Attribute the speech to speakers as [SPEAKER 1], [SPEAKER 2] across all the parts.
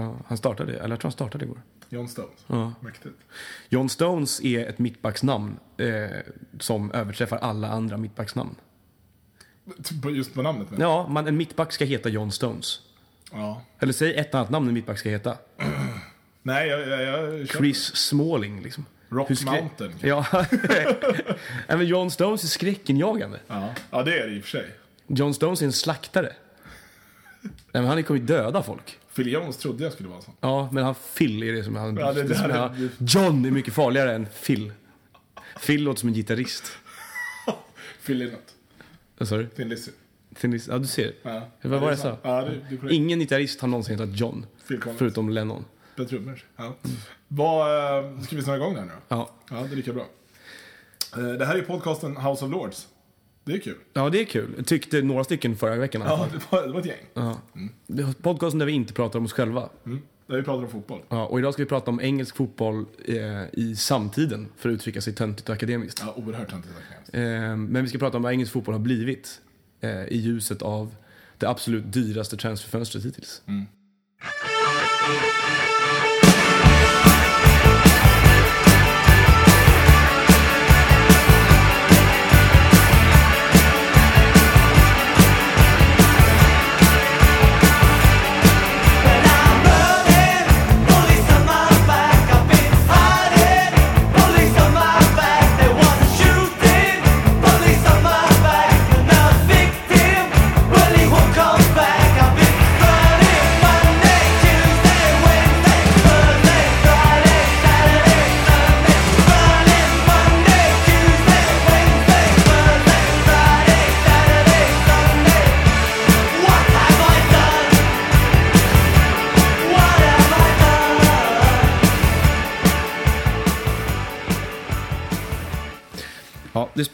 [SPEAKER 1] Ja, han startade, eller jag tror han startade igår.
[SPEAKER 2] John Stones.
[SPEAKER 1] Ja.
[SPEAKER 2] Mäktigt.
[SPEAKER 1] John Stones är ett mittbacksnamn eh, som överträffar alla andra mittbacksnamn.
[SPEAKER 2] Just på namnet men.
[SPEAKER 1] Ja, man, en mittback ska heta John Stones.
[SPEAKER 2] Ja.
[SPEAKER 1] Eller säg ett annat namn en mittback ska heta.
[SPEAKER 2] Nej, jag, jag, jag
[SPEAKER 1] Chris Smalling liksom.
[SPEAKER 2] Rock Mountain.
[SPEAKER 1] Ja. Men John Stones är skräckinjagande.
[SPEAKER 2] Ja. ja, det är det i och för sig.
[SPEAKER 1] John Stones är en slaktare. Nej, men han kommer ju döda folk.
[SPEAKER 2] Phil Jones trodde jag skulle vara så.
[SPEAKER 1] Ja, men han Phil är det som han...
[SPEAKER 2] Ja, det- det-
[SPEAKER 1] som
[SPEAKER 2] det-
[SPEAKER 1] är, John är mycket farligare än Phil. Phil låter som en gitarrist.
[SPEAKER 2] Phil Lynott.
[SPEAKER 1] Vad sa du?
[SPEAKER 2] Thin Lizzy.
[SPEAKER 1] Thin Lizzy- Ja, du ser.
[SPEAKER 2] Ja.
[SPEAKER 1] Vad var det jag
[SPEAKER 2] är
[SPEAKER 1] sa?
[SPEAKER 2] Ja, det, det är.
[SPEAKER 1] Ingen gitarrist har någonsin hetat John.
[SPEAKER 2] Phil Collins.
[SPEAKER 1] Förutom Lennon.
[SPEAKER 2] På trummor. Ja. Vad, eh, ska vi snurra igång där nu då?
[SPEAKER 1] Ja.
[SPEAKER 2] Ja, det är lika bra. Eh, Det här är podcasten House of Lords. Det är kul.
[SPEAKER 1] ja, det är kul. Tyckte några stycken förra veckan
[SPEAKER 2] Ja, det var, det var ett gäng.
[SPEAKER 1] Ja. Är podcasten där vi inte pratar om oss själva.
[SPEAKER 2] Mm. Där vi pratar om fotboll.
[SPEAKER 1] Ja, och idag ska vi prata om engelsk fotboll eh, i samtiden, för att uttrycka sig töntigt och akademiskt.
[SPEAKER 2] Ja, oerhört töntigt faktiskt.
[SPEAKER 1] Eh, men vi ska prata om vad engelsk fotboll har blivit eh, i ljuset av det absolut dyraste transferfönstret hittills.
[SPEAKER 3] But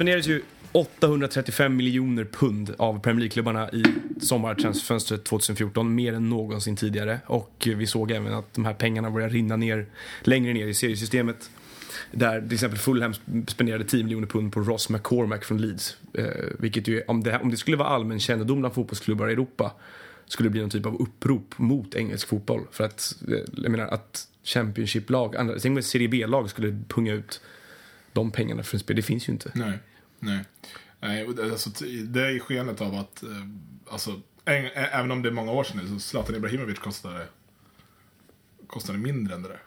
[SPEAKER 1] spenderades ju 835 miljoner pund av Premier League-klubbarna i sommartransferfönstret 2014, mer än någonsin tidigare. Och vi såg även att de här pengarna började rinna ner längre ner i seriesystemet. Där till exempel Fulham spenderade 10 miljoner pund på Ross McCormack från Leeds. Eh, vilket ju, om det, om det skulle vara allmän kännedom bland fotbollsklubbar i Europa skulle det bli någon typ av upprop mot engelsk fotboll. För att, eh, jag menar att Championship-lag, tänk om ett Serie B-lag skulle punga ut de pengarna för en spel. Det finns ju inte.
[SPEAKER 2] Nej, nej. nej alltså, det är skenet av att, eh, alltså, även om det är många år sedan nu, så Zlatan Ibrahimovic kostade, kostade mindre än det där.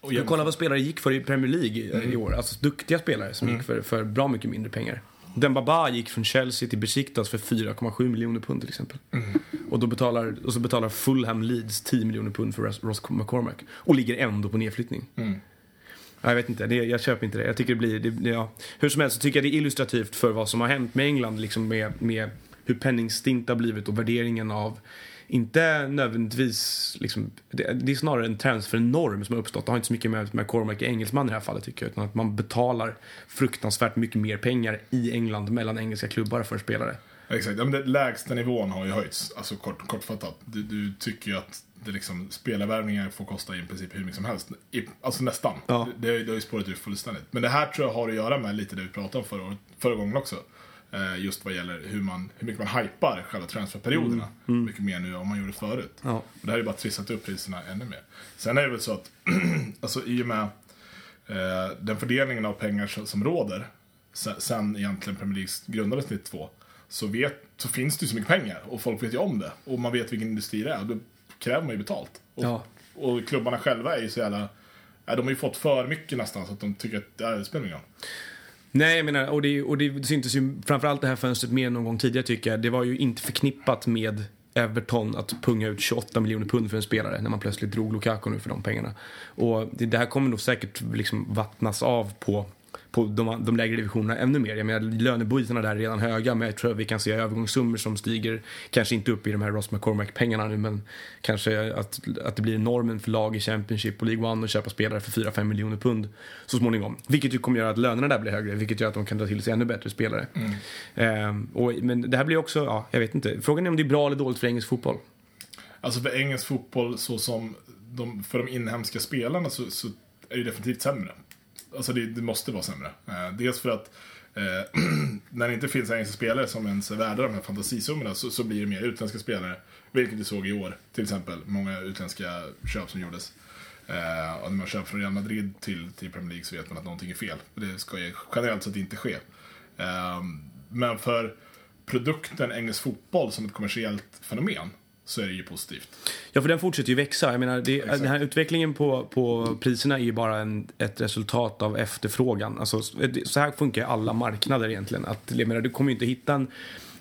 [SPEAKER 2] Och
[SPEAKER 1] Jag kolla vad spelare gick för i Premier League eh, i år. Alltså duktiga spelare som gick för, för bra mycket mindre pengar. Dembaba gick från Chelsea till Besiktas för 4,7 miljoner pund till exempel. Och, då betalar, och så betalar Fulham Leeds 10 miljoner pund för Ross, McCormack. Och ligger ändå på nedflyttning. Ja, jag vet inte, det, jag köper inte det. Jag tycker det blir, det, det, ja. Hur som helst så tycker jag det är illustrativt för vad som har hänt med England. Liksom med, med hur penningstint har blivit och värderingen av inte nödvändigtvis, liksom, det, det är snarare en transfernorm som har uppstått. Det har inte så mycket med med Cormac, engelsman i det här fallet tycker jag. Utan att man betalar fruktansvärt mycket mer pengar i England mellan engelska klubbar för spelare.
[SPEAKER 2] Exakt, ja, men det, lägsta nivån har ju höjts, alltså kort, kortfattat. Du, du tycker ju att det liksom, spelarvärvningar får kosta i princip hur mycket som helst. I, alltså nästan.
[SPEAKER 1] Ja.
[SPEAKER 2] Det, det, det har ju spårat ur fullständigt. Men det här tror jag har att göra med lite det vi pratade om förra, förra gången också. Eh, just vad gäller hur, man, hur mycket man hypar själva transferperioderna. Mycket mer nu än man gjorde förut.
[SPEAKER 1] Ja.
[SPEAKER 2] Och det här har ju bara trissat upp priserna ännu mer. Sen är det väl så att, alltså i och med eh, den fördelningen av pengar som, som råder sen, sen egentligen Premier League grundades 92 så, vet, så finns det ju så mycket pengar och folk vet ju om det och man vet vilken industri det är och då kräver man ju betalt. Och,
[SPEAKER 1] Ja.
[SPEAKER 2] och klubbarna själva är ju så jävla, de har ju fått för mycket nästan så att de tycker att det spelar ingen roll.
[SPEAKER 1] Nej, jag menar, och det, och det syntes ju framförallt det här fönstret mer än någon gång tidigare tycker jag. Det var ju inte förknippat med Everton att punga ut 28 miljoner pund för en spelare när man plötsligt drog Lukaku nu för de pengarna. Och det, det här kommer nog säkert liksom vattnas av på, på de, de lägre divisionerna ännu mer. Jag menar, lönebytena där är redan höga, men jag tror att vi kan se övergångssummor som stiger, kanske inte upp i de här Ross McCormack-pengarna nu, men kanske att, att det blir normen för lag i Championship och League One att köpa spelare för 4-5 miljoner pund så småningom. Vilket ju kommer göra att lönerna där blir högre, vilket gör att de kan dra till sig ännu bättre spelare. Ehm, och, men det här blir också, ja, jag vet inte. Frågan är om det är bra eller dåligt för engelsk fotboll.
[SPEAKER 2] Alltså för engelsk fotboll så som de, för de inhemska spelarna så, så är det definitivt sämre. Alltså det, det måste vara sämre. Eh, dels för att eh, när det inte finns engelska spelare som ens är värda de här fantasisummorna så, så blir det mer utländska spelare. Vilket vi såg i år, till exempel. Många utländska köp som gjordes. Eh, och när man köper från Real Madrid till, till Premier League så vet man att någonting är fel. Och det ska ju generellt sett inte ske. Eh, men för produkten engelsk fotboll som ett kommersiellt fenomen så är det ju positivt.
[SPEAKER 1] Ja, för den fortsätter ju växa. Jag menar, det, den här utvecklingen på, på priserna är ju bara en, ett resultat av efterfrågan. Alltså, så här funkar ju alla marknader egentligen. Att, jag menar, du kommer ju inte hitta en,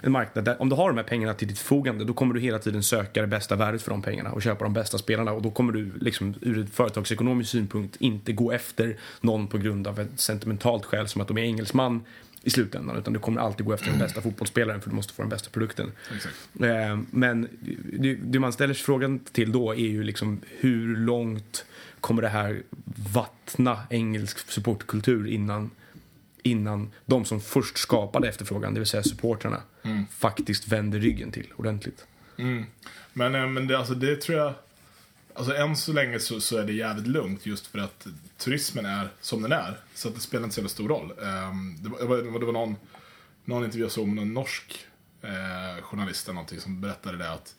[SPEAKER 1] en marknad där, om du har de här pengarna till ditt förfogande, då kommer du hela tiden söka det bästa värdet för de pengarna och köpa de bästa spelarna. Och då kommer du liksom, ur ett företagsekonomisk synpunkt inte gå efter någon på grund av ett sentimentalt skäl som att de är engelsman i slutändan. Utan du kommer alltid gå efter den bästa fotbollsspelaren för du måste få den bästa produkten. Eh, Men det, det man ställer sig frågan till då är ju liksom hur långt kommer det här vattna engelsk supportkultur innan, innan de som först skapade efterfrågan, det vill säga supportrarna, faktiskt vänder ryggen till ordentligt.
[SPEAKER 2] Mm. Men, eh, men det, alltså, det tror jag... Alltså än så länge så, så är det jävligt lugnt just för att turismen är som den är. Så att det spelar inte så jävla stor roll. Um, det, var, det var, någon, någon intervju jag såg med någon norsk eh, journalist eller någonting som berättade det att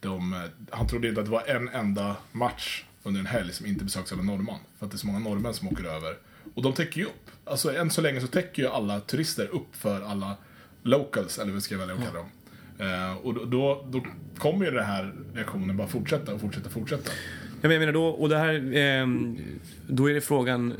[SPEAKER 2] de, eh, han trodde inte att det var en enda match under en helg som inte besöks av en norrman. För att det är så många norrmän som åker över. Och de täcker ju upp. Alltså än så länge så täcker ju alla turister upp för alla locals, eller vad ska jag välja att kalla dem. Eh, och då, då, då kommer ju den här reaktionen bara fortsätta och fortsätta och fortsätta.
[SPEAKER 1] Ja, men Jag menar då, och det här, ehm, då är det frågan,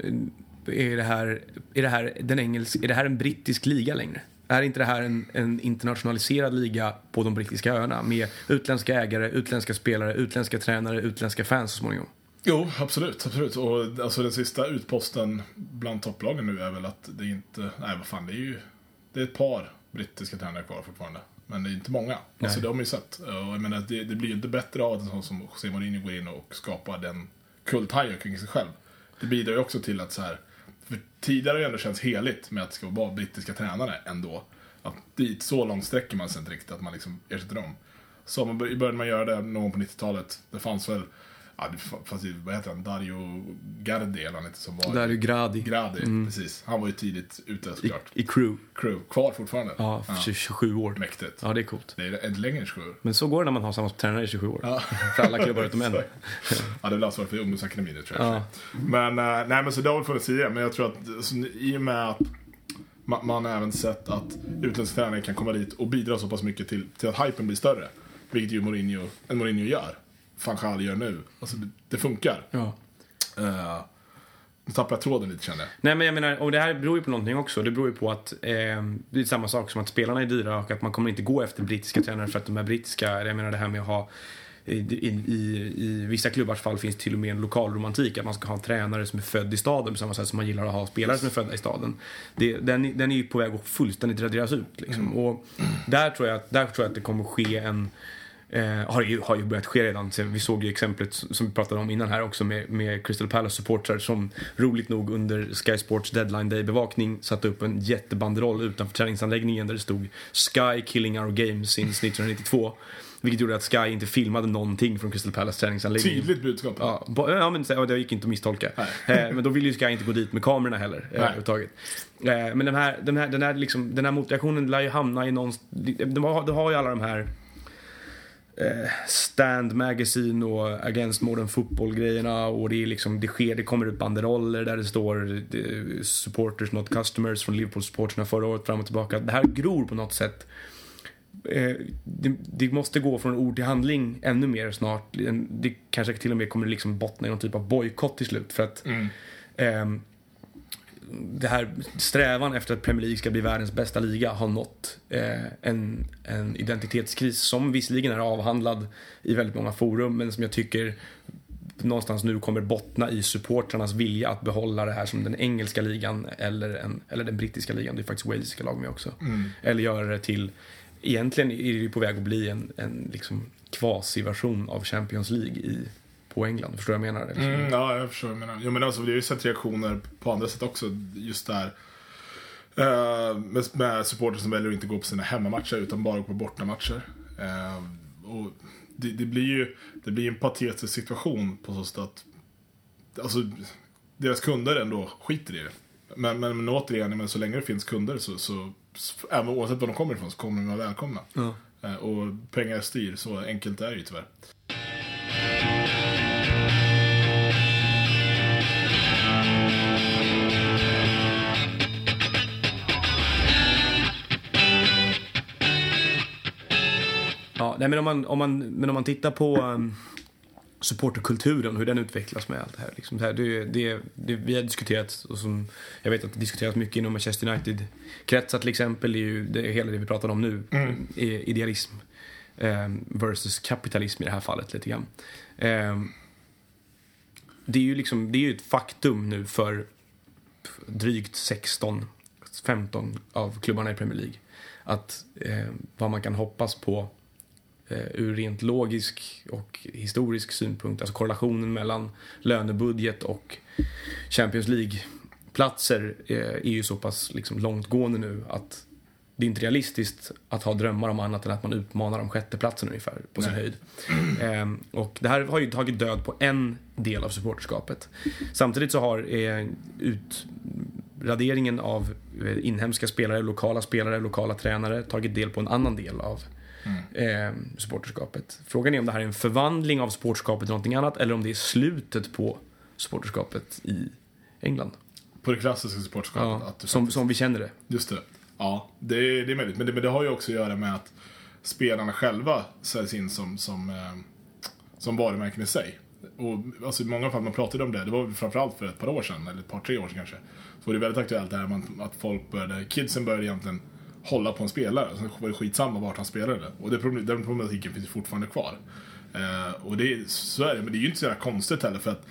[SPEAKER 1] eh, är det här, är det här, den engelsk, är det här en brittisk liga längre? Är inte det här en, en internationaliserad liga på de brittiska öarna med utländska ägare, utländska spelare, utländska tränare, utländska fans så småningom?
[SPEAKER 2] Jo, absolut, absolut. Och alltså den sista utposten bland topplagen nu är väl att det inte, nej vad fan det är ju, det är ett par brittiska tränare kvar fortfarande. Men det är inte många. Alltså det har man ju sett. Och jag menar, det, det blir ju inte bättre av att en sån som José Mourinho går in och skapar den kulthajen kring sig själv. Det bidrar ju också till att så här, för tidigare har det ändå känts heligt med att det ska vara brittiska tränare ändå. Att dit, så långt sträcker man sig inte riktigt att man liksom ersätter dem. Så man bör- började man göra det någon gång på 90-talet. Det fanns väl, ja det fanns ju, vad heter han, Dario Gardi eller han heter som var...
[SPEAKER 1] Ju Gradi
[SPEAKER 2] Gradi, precis. Han var ju tidigt ute
[SPEAKER 1] i,
[SPEAKER 2] såklart.
[SPEAKER 1] i crew.
[SPEAKER 2] Crew, kvar fortfarande.
[SPEAKER 1] Ja, för 27 år.
[SPEAKER 2] Mäktigt.
[SPEAKER 1] Ja, det är coolt.
[SPEAKER 2] Det är inte längre än 27 år.
[SPEAKER 1] Men så går det när man har samma tränare i 27 år.
[SPEAKER 2] Ja.
[SPEAKER 1] För alla klubbar utom en.
[SPEAKER 2] Så. Ja, det är väl ansvarig för ungdomsakademin nu tror jag.
[SPEAKER 1] Ja.
[SPEAKER 2] Men, eh, nej men så det har väl funnits tidigare. Men jag tror att alltså, i och med att man, man har även sett att utländska tränare kan komma dit och bidra så pass mycket till, till att hypen blir större. Vilket ju Mourinho, en Mourinho gör. Van Gaal gör nu. Alltså det, det funkar.
[SPEAKER 1] Ja.
[SPEAKER 2] Uh, nu tappar jag tråden lite känner jag.
[SPEAKER 1] Nej men jag menar, och det här beror ju på någonting också. Det beror ju på att eh, det är samma sak som att spelarna är dyra och att man kommer inte gå efter brittiska tränare för att de är brittiska. Jag menar det här med att ha i, i, i, vissa klubbars fall finns till och med en lokal romantik att man ska ha en tränare som är född i staden på samma sätt som man gillar att ha spelare som är födda i staden. Det, den, den är ju på väg att fullständigt raderas ut. Liksom. Och där tror, jag, att- där tror jag att det kommer ske en Eh, har, ju, har ju börjat ske redan. Vi såg ju exemplet som vi pratade om innan här också med, med Crystal Palace supportrar som roligt nog under Sky Sports deadline day bevakning satte upp en jättebanderoll utanför träningsanläggningen där det stod Sky killing our games since 1992. Vilket gjorde att Sky inte filmade någonting från Crystal Palace träningsanläggning.
[SPEAKER 2] Tydligt budskap.
[SPEAKER 1] Ja, ja men det gick inte att misstolka.
[SPEAKER 2] Nej.
[SPEAKER 1] Eh, men då vill ju Sky inte gå dit med kamerorna heller. eh, överhuvudtaget. Eh, men den här, den, här, den, här liksom, den här motreaktionen lär ju hamna i någon... De har, de har ju alla de här Stand Magazine och Against Modern Football-grejerna och det är liksom, det sker, det kommer ut banderoller där det står eh, supporters not customers från Liverpool-supporterna förra året fram och tillbaka. Det här gror på något sätt. Eh, det, det måste gå från ord till handling ännu mer snart. Det kanske till och med kommer liksom bottna i någon typ av bojkott till slut för att
[SPEAKER 2] Mm.
[SPEAKER 1] ehm, det här strävan efter att Premier League ska bli världens bästa liga har nått eh, en, en identitetskris som visserligen är avhandlad i väldigt många forum men som jag tycker någonstans nu kommer bottna i supportrarnas vilja att behålla det här som den engelska ligan eller, en, eller den brittiska ligan, det är faktiskt walesiska lag med också. Eller göra det till, egentligen är det ju på väg att bli en, en liksom kvasi-version av Champions League i, på England, förstår du vad jag menar? Liksom.
[SPEAKER 2] Mm, ja, jag förstår vad du menar. Ja, men alltså, vi har ju sett reaktioner på andra sätt också. Just där. Uh, med, med supportrar som väljer att inte gå på sina hemmamatcher utan bara gå på bortamatcher. Eh, och det, det blir ju det blir en patetisk situation på så sätt att alltså, deras kunder ändå skiter i det. Men, men, men återigen, men så länge det finns kunder så, så, så även oavsett var de kommer ifrån så kommer de vara välkomna.
[SPEAKER 1] Ja.
[SPEAKER 2] Eh, Och pengar styr, så enkelt är det ju tyvärr.
[SPEAKER 1] Ja, nej, men, om man, om man, men om man tittar på um, supporterkulturen, hur den utvecklas med allt det här. Liksom, det, här det, det, det vi har diskuterat, och som jag vet att det diskuteras mycket inom Manchester United-kretsar till exempel, är ju det, hela det vi pratar om nu, är idealism um, versus kapitalism i det här fallet lite grann. Um, det är ju liksom, det är ju ett faktum nu för drygt 16, 15 av klubbarna i Premier League. Att eh, vad man kan hoppas på ur rent logisk och historisk synpunkt, alltså korrelationen mellan lönebudget och Champions League-platser eh, är ju så pass liksom, långtgående nu att det är inte realistiskt att ha drömmar om annat än att man utmanar om sjätteplatsen ungefär på sin
[SPEAKER 2] Nej.
[SPEAKER 1] höjd. Ehm, och det här har ju tagit död på en del av supporterskapet. Samtidigt så har eh, utraderingen av eh, inhemska spelare, lokala spelare, lokala tränare tagit del på en annan del av eh, supporterskapet. Frågan är om det här är en förvandling av supporterskapet till någonting annat eller om det är slutet på supporterskapet i England.
[SPEAKER 2] På det klassiska supporterskapet.
[SPEAKER 1] Ja, som,
[SPEAKER 2] faktiskt-
[SPEAKER 1] som vi känner det.
[SPEAKER 2] Just det. Ja, det är, det är möjligt. Men det, men det har ju också att göra med att spelarna själva säljs in som, som, eh, som varumärken i sig. Och alltså, i många fall, man pratade om det, det var framförallt för ett par år sedan, eller ett par, tre år sedan kanske. Så var det väldigt aktuellt det här med att- att folk började, kidsen började egentligen hålla på en spelare. Sen var det skitsamma vart han spelade. Och det, den problematiken finns fortfarande kvar. Eh, och det är, så är det, men det är ju inte så jävla konstigt heller för att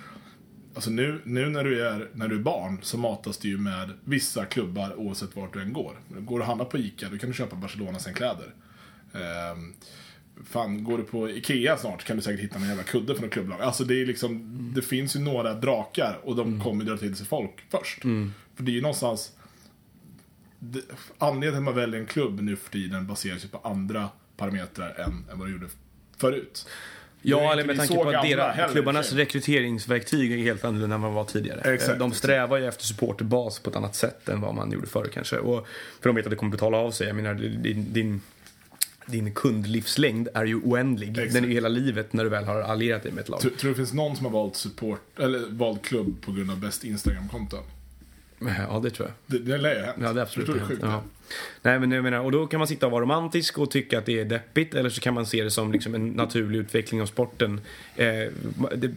[SPEAKER 2] Alltså nu, nu när, du är, när du är barn så matas du ju med vissa klubbar oavsett vart du än går. Går du och handlar på ICA då kan du köpa Barcelona sen kläder. Ehm, fan, går du på IKEA snart kan du säkert hitta någon jävla kudde från ett klubblag. Alltså det är liksom, det finns ju några drakar och de kommer dra till sig folk först. För det är ju någonstans, anledningen till att man väljer en klubb nu för tiden baseras ju på andra parametrar än, än vad det gjorde förut.
[SPEAKER 1] Ja, eller med tanke på att deras, klubbarnas rekryteringsverktyg är helt annorlunda än vad de var tidigare.
[SPEAKER 2] Exakt,
[SPEAKER 1] de strävar ju efter supporterbas på ett annat sätt än vad man gjorde förr kanske. Och för de vet att det kommer betala av sig. Jag menar, din, din, din kundlivslängd är ju oändlig.
[SPEAKER 2] Exakt.
[SPEAKER 1] Den är ju hela livet när du väl har allierat dig med ett lag.
[SPEAKER 2] Tror, tror du det finns någon som har valt support, eller valt klubb på grund av bäst Instagram-konton?
[SPEAKER 1] Ja, det tror jag.
[SPEAKER 2] Det, det lär ju ha hänt.
[SPEAKER 1] Ja, det är absolut
[SPEAKER 2] Förstår du
[SPEAKER 1] ja. Nej, men jag menar, och då kan man sitta och vara romantisk och tycka att det är deppigt eller så kan man se det som liksom en naturlig utveckling av sporten. Eh,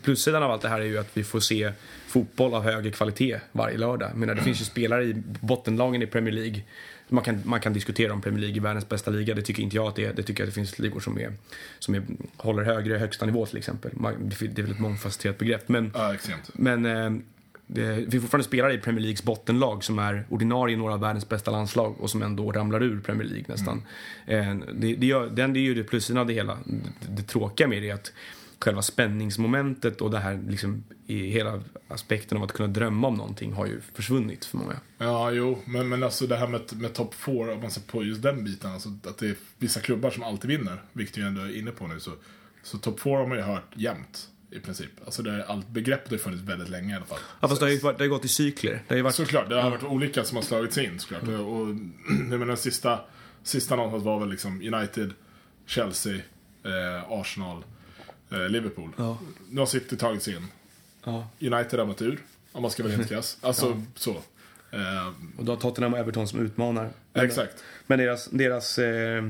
[SPEAKER 1] plussidan av allt det här är ju att vi får se fotboll av högre kvalitet varje lördag. Jag menar, det finns ju spelare i bottenlagen i Premier League man kan, man kan diskutera om Premier League är världens bästa liga. Det tycker inte jag att det är. Det tycker jag att det finns ligor som, är, som är, håller högre högsta nivå till exempel. Man, det är väl ett mångfacetterat begrepp. Men,
[SPEAKER 2] Ja,
[SPEAKER 1] men eh, det, vi fortfarande spelare i Premier Leagues bottenlag som är ordinarie i några av världens bästa landslag och som ändå ramlar ur Premier League nästan. Eh, det, det, gör, den, det är ju det plussen av det hela. Det, det tråkiga med det är att själva spänningsmomentet och det här liksom, i hela aspekten av att kunna drömma om någonting har ju försvunnit för många.
[SPEAKER 2] Ja, jo, men, men alltså det här med, med top 4, om man ser på just den biten, alltså att det är vissa klubbar som alltid vinner, vilket jag ändå är inne på nu, så, så top 4 har man ju hört jämt i princip. Alltså det är, allt begreppet har funnits väldigt länge i alla fall.
[SPEAKER 1] Ja, fast det har ju varit, det har gått i cykler. Det har varit,
[SPEAKER 2] Såklart, det har varit olika som har slagits in såklart.
[SPEAKER 1] Mm.
[SPEAKER 2] Och, jag menar, den sista, sista någonstans var väl liksom United, Chelsea, eh, Arsenal, eh, Liverpool.
[SPEAKER 1] Ja.
[SPEAKER 2] Nu har City tagit sig in.
[SPEAKER 1] ja.
[SPEAKER 2] United har ramlat ur, om man ska vara helt krass. Alltså, så. Eh,
[SPEAKER 1] Och då har Tottenham och Everton som utmanar.
[SPEAKER 2] exakt.
[SPEAKER 1] Men deras, deras, eh,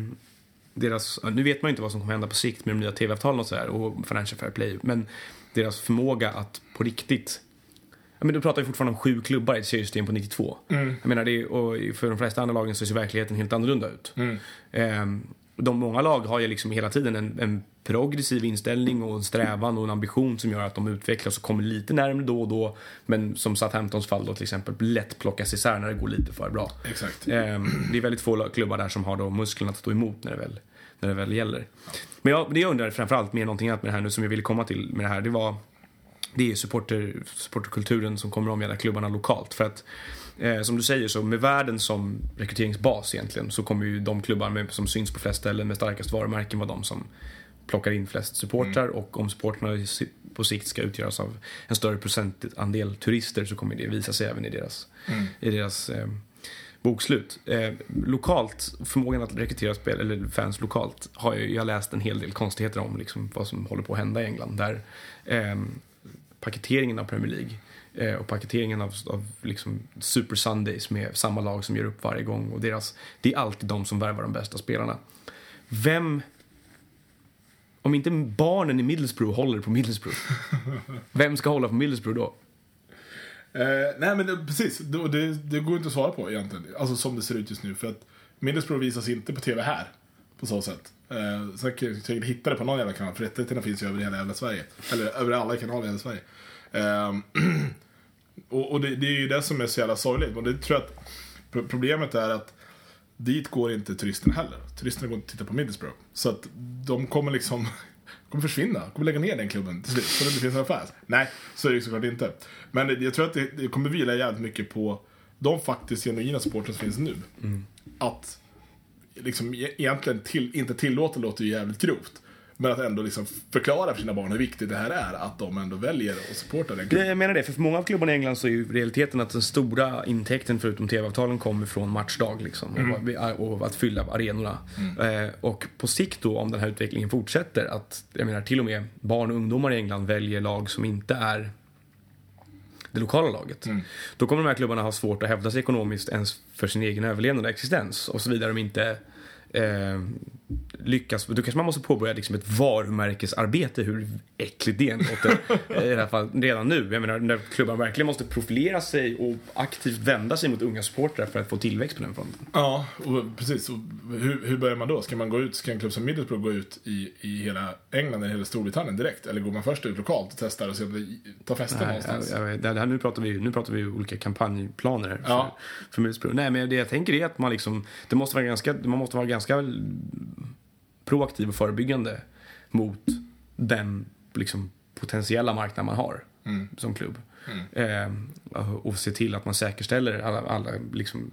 [SPEAKER 1] deras, nu vet man ju inte vad som kommer hända på sikt med de nya tv-avtalen och så här och Financial Fair Play. Men deras förmåga att på riktigt Ja, men du pratar ju fortfarande om sju klubbar i ett seriesystem på 92.
[SPEAKER 2] Mm.
[SPEAKER 1] Jag menar, det är, och för de flesta andra lagen så ser verkligheten helt annorlunda ut.
[SPEAKER 2] Mm.
[SPEAKER 1] Ehm, de många lag har ju liksom hela tiden en, en progressiv inställning och en strävan och en ambition som gör att de utvecklas och kommer lite närmare då och då. Men som Southamptons fall då till exempel, lätt plockas isär när det går lite för bra.
[SPEAKER 2] Exakt.
[SPEAKER 1] Ehm, det är väldigt få klubbar där som har då musklerna att stå emot när det väl, när det väl gäller. Men jag, det jag undrar framförallt med någonting annat med det här nu som jag ville komma till med det här, det var det är supporter, supporterkulturen som kommer omgärda klubbarna lokalt. För att eh, som du säger så med världen som rekryteringsbas egentligen så kommer ju de klubbar med, som syns på flest ställen med starkast varumärken vara de som plockar in flest supportrar och om supportrarna på sikt ska utgöras av en större procentandel turister så kommer det visa sig även i deras, i deras eh, bokslut. Eh, lokalt, förmågan att rekrytera spel, eller fans lokalt har jag, jag läst en hel del konstigheter om liksom, vad som håller på att hända i England. Där eh, paketeringen av Premier League eh, och paketeringen av, av liksom Super Sundays med samma lag som gör upp varje gång. Och deras, det är alltid de som värvar de bästa spelarna. Vem, om inte barnen i Middlesbrough håller på Middlesbrough, vem ska hålla på Middlesbrough då?
[SPEAKER 2] Eh, nej men det, precis, det, det, det går inte att svara på egentligen. Alltså som det ser ut just nu. För att Middlesbrough visas inte på TV här. På så sätt. Eh, kan jag säkert hitta det på någon jävla kanal. För rättigheterna finns ju över hela jävla Sverige. Eller över alla kanaler i hela Sverige. Eh, och och det, det är ju det som är så jävla sorgligt. Och det tror jag att pro- problemet är att dit går inte turisterna heller. Turisterna går inte och tittar på Middlesbrough. Så att de kommer liksom kommer försvinna. kommer lägga ner den klubben till slut. Så det inte finns några fans. Nej, så är det ju såklart inte. Men jag tror att det, det kommer vila jävligt mycket på de faktiskt genuina supportrar som finns nu. Att liksom e- egentligen till, inte tillåta låter ju jävligt grovt. Men att ändå liksom förklara för sina barn hur viktigt det här är. Att de ändå väljer att supporta den klubben.
[SPEAKER 1] Jag menar det, för för många av klubbarna i England så är ju realiteten att den stora intäkten förutom tv-avtalen kommer från matchdag liksom, och, och att fylla arenorna. Eh, och på sikt då, om den här utvecklingen fortsätter, att jag menar till och med barn och ungdomar i England väljer lag som inte är det lokala laget. Då kommer de här klubbarna ha svårt att hävda sig ekonomiskt ens för sin egen överlevnad och existens och så vidare om inte eh, lyckas. Då kanske man måste påbörja liksom ett varumärkesarbete, hur äckligt det än låter. eh, I alla fall redan nu. Jag menar, när klubban verkligen måste profilera sig och aktivt vända sig mot unga supportrar för att få tillväxt på den fronten.
[SPEAKER 2] Ja, och precis. Och hur, hur börjar man då? Ska man gå ut, ska en klubb som Middlesbrough gå ut i, i hela England eller hela Storbritannien direkt? Eller går man först ut lokalt och testar och ser om det tar fäste någonstans?
[SPEAKER 1] jag, jag, det här, nu, pratar vi, nu pratar vi olika kampanjplaner här för,
[SPEAKER 2] Ja.
[SPEAKER 1] för Middlesbrough. Nej, men det jag tänker är att man liksom, det måste vara ganska, man måste vara ganska proaktiv och förebyggande mot den liksom, potentiella marknad man har som klubb. Eh, och se till att man säkerställer alla, alla liksom,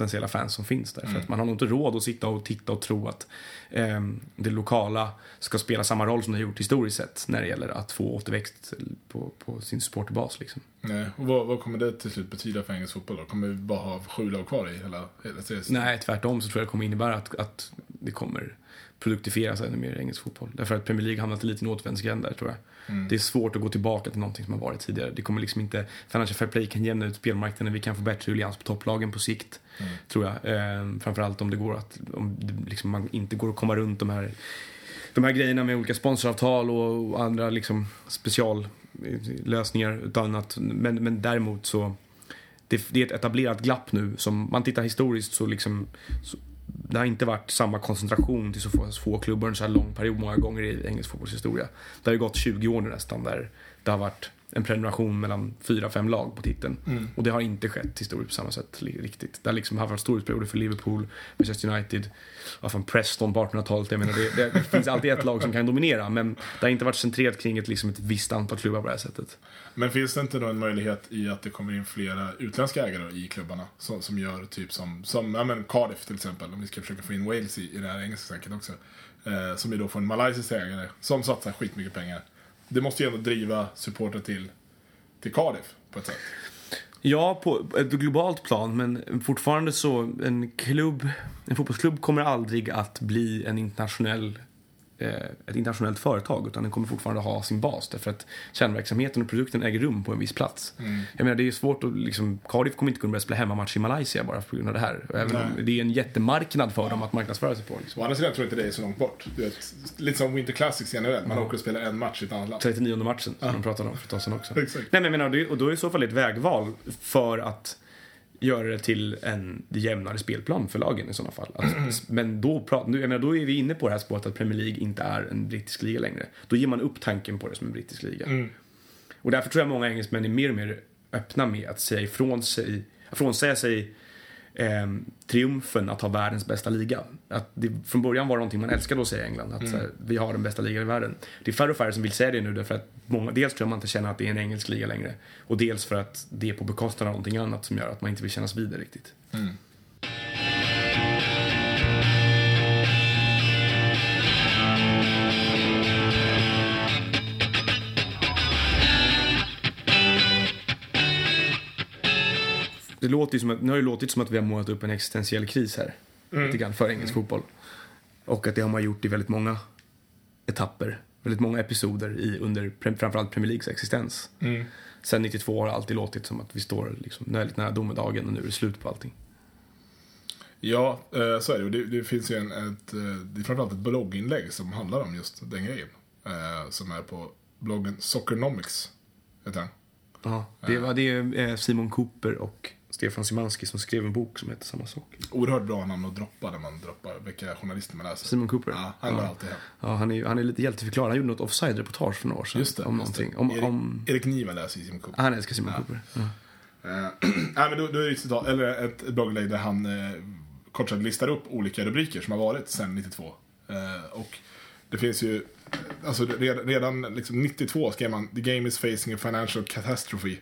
[SPEAKER 1] potentiella fans som finns där. För att man har nog inte råd att sitta och titta och tro att eh, det lokala ska spela samma roll som det har gjort historiskt sett när det gäller att få återväxt på, på sin supporterbas. Liksom.
[SPEAKER 2] Nej. Och vad, vad kommer det till slut betyda för engelsk fotboll då? Kommer vi bara ha sju lag kvar i hela, hela serien?
[SPEAKER 1] Nej, tvärtom så tror jag det kommer innebära att, att det kommer produktifieras ännu mer i engelsk fotboll. Därför att Premier League hamnat lite i en återvändsgränd där tror jag. Det är svårt att gå tillbaka till någonting som har varit tidigare. Det kommer liksom inte, Financial Fair Play kan jämna ut spelmarknaden, vi kan få bättre ruljans på topplagen på sikt. Tror jag. Eh, framförallt om det går att, om det liksom man inte går att komma runt de här de här grejerna med olika sponsoravtal och, och andra liksom speciallösningar. Utan att, men, men däremot så det, det är ett etablerat glapp nu. Som man tittar historiskt så liksom så, det har inte varit samma koncentration till så få, så få klubbar under så här lång period många gånger i engelsk fotbollshistoria. Det har ju gått 20 år nu nästan där det har varit en prenumeration mellan fyra, fem lag på titeln. Och det har inte skett historiskt på samma sätt riktigt. Det har liksom haft storhetsperioder för Liverpool, Manchester United, ja, från Preston på 1800-talet. Jag menar, det, det, finns alltid ett lag som kan dominera men det har inte varit centrerat kring ett, liksom ett visst antal klubbar på det här sättet.
[SPEAKER 2] Men finns det inte då en möjlighet i att det kommer in flera utländska ägare i klubbarna? Som, som gör typ som, som ja, men Cardiff till exempel, om vi ska försöka få in Wales i, i det här engelska snacket också. Eh, som ju då får en malaysisk ägare som satsar skitmycket pengar. Det måste ju ändå driva supporter till, till Cardiff på ett sätt.
[SPEAKER 1] Ja, på ett globalt plan, men fortfarande så en klubb, en fotbollsklubb kommer aldrig att bli en internationell ett internationellt företag utan den kommer fortfarande ha sin bas därför att kärnverksamheten och produkten äger rum på en viss plats. Jag menar det är svårt att liksom, Cardiff kommer inte kunna börja spela hemmamatch i Malaysia bara på grund av det här. Även om det är en jättemarknad för dem att marknadsföra sig på. Liksom.
[SPEAKER 2] Å andra sidan tror jag inte det är så långt bort. Vet, lite som Winter Classics generellt, man åker och spelar en match i ett annat land.
[SPEAKER 1] 39 matchen som de pratade om för ett tag sedan också. Nej men jag menar, och då är det i så fall ett vägval för att göra det till en jämnare spelplan för lagen i sådana fall. Att, men då, nu, jag menar, då är vi inne på det här spåret att Premier League inte är en brittisk liga längre. Då ger man upp tanken på det som en brittisk liga. Och därför tror jag många engelsmän är mer och mer öppna med att säga ifrån sig, frånsäga sig eh, triumfen att ha världens bästa liga. Att det, från början var det någonting man älskade att säga i England, att så här, vi har den bästa ligan i världen. Det är färre och färre som vill säga det nu därför att många, dels tror jag man inte känner att det är en engelsk liga längre och dels för att det är på bekostnad av någonting annat som gör att man inte vill kännas vid det riktigt. Det låter ju som att, nu har det låtit som att vi har målat upp en existentiell kris här. Lite grann för engelsk fotboll. Och att det har man gjort i väldigt många etapper. Väldigt många episoder i, under framförallt Premier Leagues existens. Sen 92 har det alltid låtit som att vi står liksom väldigt nära domedagen och nu är det slut på allting.
[SPEAKER 2] Ja, eh, så är det. Det, det finns ju en, ett, eh, det är framförallt ett blogginlägg som handlar om just den grejen. Eh, som är på bloggen Soccernomics. Heter den.
[SPEAKER 1] Ja, det var det är Simon Cooper och Stefan Szymanski som skrev en bok som heter samma sak.
[SPEAKER 2] Oerhört bra namn att droppa när man droppar vilka journalister man läser.
[SPEAKER 1] Simon Cooper?
[SPEAKER 2] Ja, han går
[SPEAKER 1] Ja.
[SPEAKER 2] alltid hem.
[SPEAKER 1] Ja, han är, han är lite hjälteförklarad. Han gjorde något offside-reportage för några år sedan.
[SPEAKER 2] Just det.
[SPEAKER 1] om
[SPEAKER 2] just det.
[SPEAKER 1] någonting. Om,
[SPEAKER 2] Erik,
[SPEAKER 1] om...
[SPEAKER 2] Erik Niva läser Simon Cooper.
[SPEAKER 1] Han älskar Simon Cooper. Ja.
[SPEAKER 2] Eh, nej, men då, då är det ett, citat, eller ett, blogginlägg där han eh, kort sagt listar upp olika rubriker som har varit sedan 92. Eh, och det finns ju, alltså redan, redan liksom 92 skrev man The game is facing a financial catastrophe.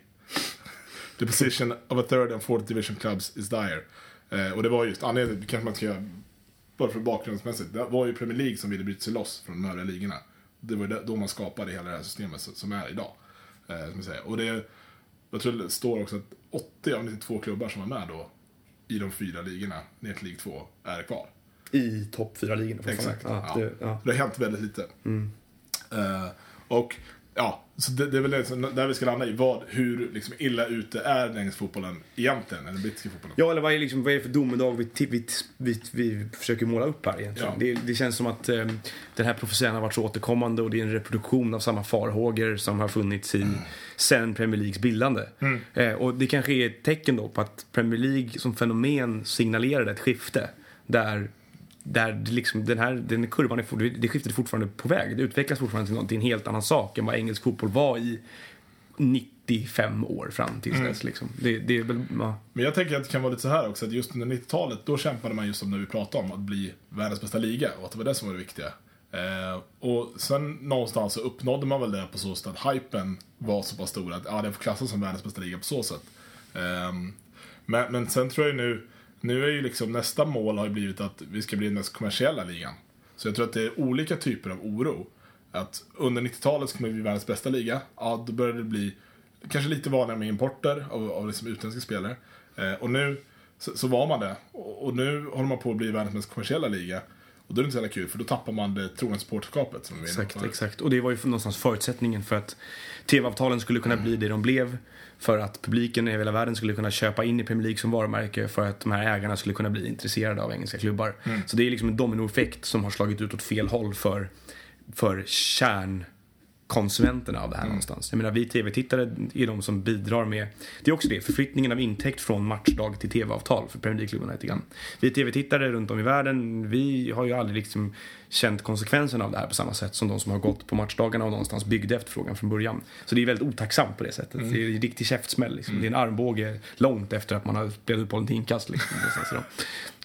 [SPEAKER 2] The position of a third and fourth division clubs is dire. Eh, och det var just, anledningen, kanske man ska göra, bara för bakgrundsmässigt, det var ju Premier League som ville bryta sig loss från de övriga ligorna. Det var då man skapade hela det här systemet som- är idag. Eh, som jag säger. Och det, jag tror det står också att 80 av 92 klubbar som var med då i de fyra ligorna ner till League 2 är kvar.
[SPEAKER 1] I topp fyra ligorna
[SPEAKER 2] Exakt.
[SPEAKER 1] Ja,
[SPEAKER 2] Ja.
[SPEAKER 1] det, ja.
[SPEAKER 2] Det har hänt väldigt lite. Eh, och ja, så det, det är väl det där vi ska landa i. Vad, hur liksom, illa ute är den engelska fotbollen egentligen? Eller den brittiska fotbollen?
[SPEAKER 1] Ja, eller vad är, liksom, vad är det för domedag vi, vi, vi, vi försöker måla upp här egentligen?
[SPEAKER 2] Ja.
[SPEAKER 1] Det, det känns som att eh, den här profetian har varit så återkommande och det är en reproduktion av samma farhågor som har funnits i, sen Premier Leagues bildande. Eh, och det kanske är ett tecken då på att Premier League som fenomen signalerade ett skifte där där liksom, den här den kurvan är, det skiftet är fortfarande på väg. Det utvecklas fortfarande till någonting, en helt annan sak än vad engelsk fotboll var i 95 år fram tills dess. Liksom. Det, det är väl, ja.
[SPEAKER 2] Men jag tänker att det kan vara lite så här också, att just under 90-talet, då kämpade man just som när vi pratade om, att bli världens bästa liga och att det var det som var det viktiga. Eh, och sen någonstans så uppnådde man väl det på så sätt att hypen var så pass stor att ja, den får klassas som världens bästa liga på så sätt. Ehm, men, men sen tror jag nu, nu är ju liksom nästa mål har ju blivit att vi ska bli den mest kommersiella ligan. Så jag tror att det är olika typer av oro. Att under 90-talet ska vi bli världens bästa liga. Ja, då börjar det bli kanske lite vanligare med importer av, av liksom utländska spelare. Eh, och nu så, så var man det. Och, och nu håller man på att bli världens mest kommersiella liga. Och då är det inte så kul, för då tappar man det trogna supporterskapet som
[SPEAKER 1] Exakt, exakt. Och det var ju någonstans förutsättningen för att tv-avtalen skulle kunna bli det de blev. För att publiken i hela världen skulle kunna köpa in i Premier League som varumärke. För att de här ägarna skulle kunna bli intresserade av engelska klubbar. Så det är liksom en dominoeffekt som har slagit ut åt fel håll för, för kärnkonsumenterna av det här någonstans. Jag menar, vi tv-tittare är de som bidrar med, det är också det, förflyttningen av intäkt från matchdag till tv-avtal för Premier League-klubbarna lite grann. Vi tv-tittare runt om i världen, vi har ju aldrig liksom känt konsekvenserna av det här på samma sätt som de som har gått på matchdagarna och någonstans byggde efterfrågan från början. Så det är väldigt otacksamt på det sättet. Det är en riktig käftsmäll. Liksom. Det är en armbåge långt efter att man har spelat ut bollen till inkast. Liksom.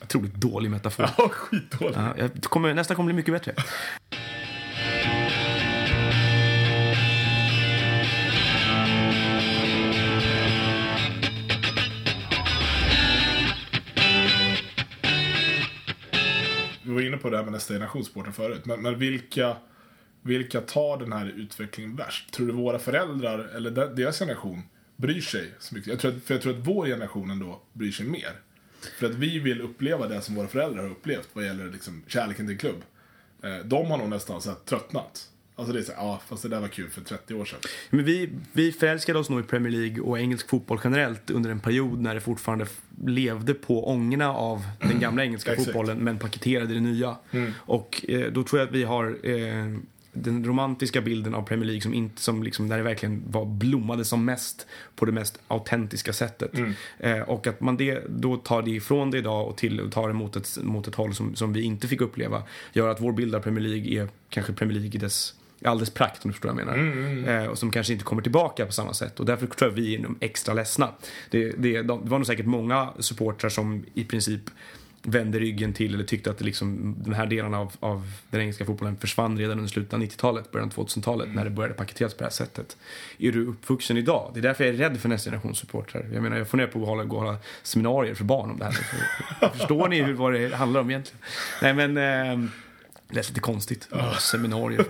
[SPEAKER 1] Otroligt dålig metafor.
[SPEAKER 2] Ja, skitdåligt.
[SPEAKER 1] Ja, jag kommer, nästa kommer bli mycket bättre.
[SPEAKER 2] Vi var inne på det här med nästa generation förut. Men, men vilka, vilka tar den här utvecklingen värst? Tror du våra föräldrar eller deras generation bryr sig så mycket? Jag tror att, för jag tror att vår generation ändå bryr sig mer. För att vi vill uppleva det som våra föräldrar har upplevt vad gäller liksom kärleken till klubb. Eh, de har nog nästan så här tröttnat. Alltså det är så ja fast det där var kul för 30 år sedan.
[SPEAKER 1] Men vi, vi förälskade oss nog i Premier League och engelsk fotboll generellt under en period när det fortfarande levde på ångorna av den gamla engelska fotbollen men paketerade det nya. Och eh, då tror jag att vi har eh, den romantiska bilden av Premier League som, inte, som liksom, där det verkligen var blommade som mest på det mest autentiska sättet. Eh, och att man det, då tar det ifrån det idag och, till, och tar det mot ett, mot ett håll som, som vi inte fick uppleva gör att vår bild av Premier League är kanske Premier League i dess i all dess prakt om du förstår vad jag menar. Eh, och som kanske inte kommer tillbaka på samma sätt. Och därför tror jag vi är extra ledsna. Det, det, de, det var nog säkert många supportrar som i princip vände ryggen till eller tyckte att det liksom, de här delarna av, av den engelska fotbollen försvann redan under slutet av 90-talet, början av 2000-talet när det började paketeras på det här sättet. Är du uppvuxen idag? Det är därför jag är rädd för nästa generation supportrar. Jag menar, jag funderar på att hålla, gå och hålla seminarier för barn om det här. Förstår ni hur, vad det handlar om egentligen? Nej men... Eh, Det lät lite konstigt. Oh. Seminarier.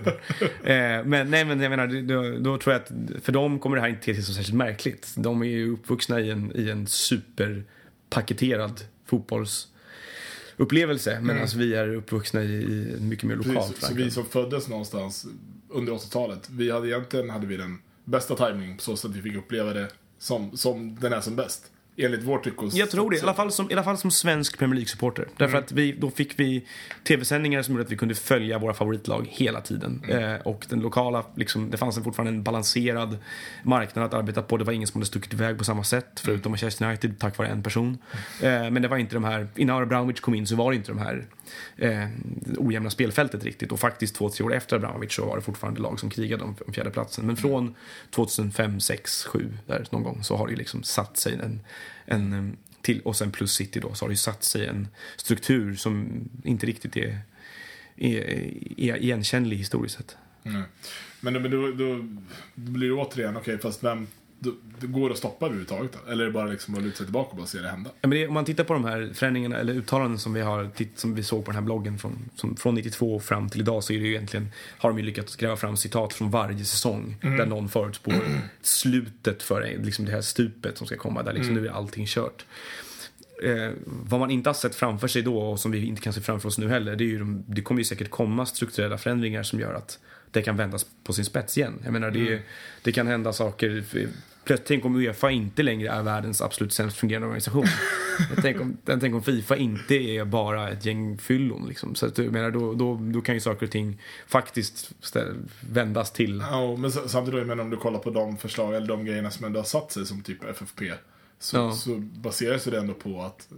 [SPEAKER 1] eh, men nej, men jag menar, då, då tror jag att för dem kommer det här inte te sig så särskilt märkligt. De är ju uppvuxna i en, i en superpaketerad fotbollsupplevelse. Medan vi är uppvuxna i, i mycket mer lokal
[SPEAKER 2] Precis, så vi som föddes någonstans under 80-talet, vi hade egentligen hade vi den bästa timingen på så sätt att vi fick uppleva det som, som den är som bäst. Enligt vårt tycke.
[SPEAKER 1] Jag tror det, i alla fall som, i alla fall som svensk Premier League-supporter. Därför att vi, då fick vi tv-sändningar som gjorde att vi kunde följa våra favoritlag hela tiden. Eh, och den lokala, liksom, det fanns en fortfarande en balanserad marknad att arbeta på. Det var ingen som hade stuckit iväg på samma sätt, förutom Manchester United, tack vare en person. Eh, men det var inte de här, innan Abramovic kom in så var det inte de här eh, ojämna spelfältet riktigt. Och faktiskt två, tre år efter Abramovic så var det fortfarande lag som krigade om, om fjärdeplatsen. Men från 2005, 6, 7 där någon gång så har det ju liksom satt sig en, en eh, till, och sen plus City då, så har det ju satt sig en struktur som inte riktigt är, är, är igenkännlig historiskt sett.
[SPEAKER 2] Mm. Men, men då, då, då blir det återigen, okej, fast vem, det går att stoppa överhuvudtaget då? Eller är det bara liksom att luta sig tillbaka och bara se det hända?
[SPEAKER 1] Ja, men det, om man tittar på de här förändringarna eller uttalanden som vi, har, som vi såg på den här bloggen från, som, från 92 fram till idag så är det ju egentligen, har de ju lyckats gräva fram citat från varje säsong där någon förutspår slutet för liksom det här stupet som ska komma, där liksom nu är allting kört. Eh, vad man inte har sett framför sig då och som vi inte kan se framför oss nu heller, det, är ju de, det kommer ju säkert komma strukturella förändringar som gör att det kan vändas på sin spets igen. Jag menar, det, det kan hända saker. Plötsligt, tänk om Uefa inte längre är världens absolut sämst fungerande organisation. tänk, om, tänk om Fifa inte är bara ett gäng fyllon. Liksom. Så att, jag menar, då, då, då kan ju saker och ting faktiskt vändas till.
[SPEAKER 2] Ja, men samtidigt, jag menar, om du kollar på de förslag, eller de grejerna som ändå har satt sig som typ FFP, så,
[SPEAKER 1] Ja.
[SPEAKER 2] så baseras det ändå på att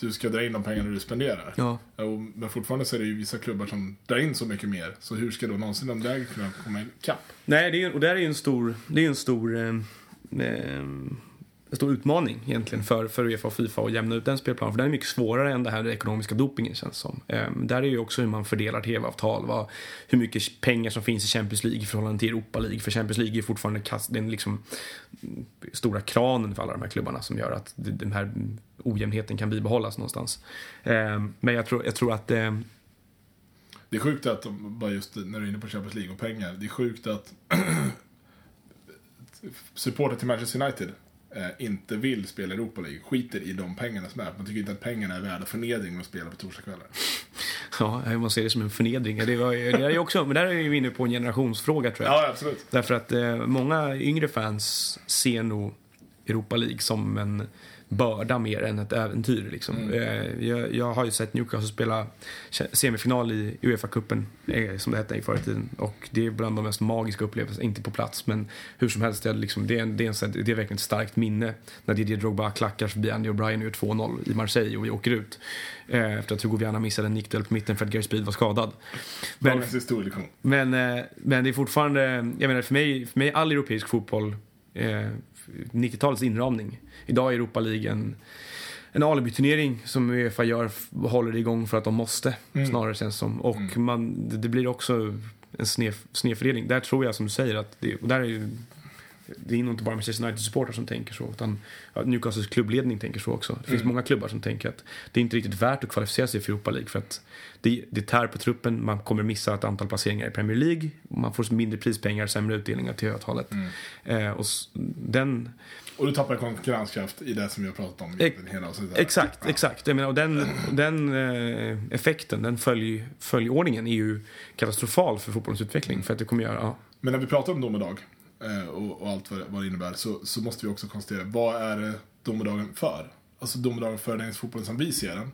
[SPEAKER 2] du ska dra in de pengarna du spenderar.
[SPEAKER 1] Ja.
[SPEAKER 2] Men fortfarande så är det ju vissa klubbar som drar in så mycket mer, så hur ska då någonsin de där kunna komma ikapp?
[SPEAKER 1] Nej, det är, och där är ju en stor, det är en stor, eh, eh, en stor utmaning egentligen för, för Uefa och Fifa att jämna ut den spelplanen. För den är mycket svårare än det här ekonomiska dopingen känns som. Ehm, där är ju också hur man fördelar tv-avtal, vad, hur mycket pengar som finns i Champions League i förhållande till Europa League. För Champions League är fortfarande kast, den liksom stora kranen för alla de här klubbarna som gör att den här ojämnheten kan bibehållas någonstans. Ehm, men jag tror, jag tror att eh,
[SPEAKER 2] Det är sjukt att, bara just när du är inne på Champions League och pengar, det är sjukt att supporter till Manchester United inte vill spela Europa League, skiter i de pengarna som är. Man tycker inte att pengarna är värda förnedring att spela på torsdagskvällar.
[SPEAKER 1] Ja, man ser det som en förnedring. Det, var, det är också, men där är vi inne på en generationsfråga tror jag.
[SPEAKER 2] Ja, absolut.
[SPEAKER 1] Därför att eh, många yngre fans ser nog Europa League som en börda mer än ett äventyr. Liksom. Eh, jag, jag har ju sett Newcastle spela se- semifinal i Uefa-cupen, eh, som det hette i förr i tiden. Och det är bland de mest magiska upplevelserna, inte på plats, men hur som helst, det är, liksom, det är, en, det är, en, det är verkligen ett starkt minne när Didier Drogba klackar förbi Andy O'Brien och gör 2-0 i Marseille och vi åker ut. Eh, efter att Hugo Viana missade en nickduell på mitten för att Gary Speed var skadad. Men, men, men det är fortfarande, jag menar för mig, för mig all europeisk fotboll, eh, 90-talets inramning. Idag är Europa League en, en alibi-turnering som Uefa gör, håller igång för att de måste, snarare känns som. Och man, det, blir också en sned, snedfördelning. Där tror jag som du säger att, det, och där är ju, det är nog inte bara Manchester United-supportrar som tänker så, utan Newcastles klubbledning tänker så också. Det finns många klubbar som tänker att det är inte riktigt värt att kvalificera sig för Europa League för att det, det tär på truppen, man kommer missa ett antal placeringar i Premier League, man får mindre prispengar, sämre utdelningar till avtalet. Eh, och den,
[SPEAKER 2] Och du tappar konkurrenskraft i det som vi har pratat om i hela
[SPEAKER 1] exakt,
[SPEAKER 2] Ja.
[SPEAKER 1] exakt. Jag menar, och den, den eh, effekten, den följ, följordningen är ju katastrofal för fotbollens utveckling. För att det kommer göra, ja,
[SPEAKER 2] Men när vi pratar om domedag eh, och, och allt vad det, vad det innebär så, så måste vi också konstatera, vad är det domedagen för? Alltså domedagen för den engelska fotbollen som vi ser den?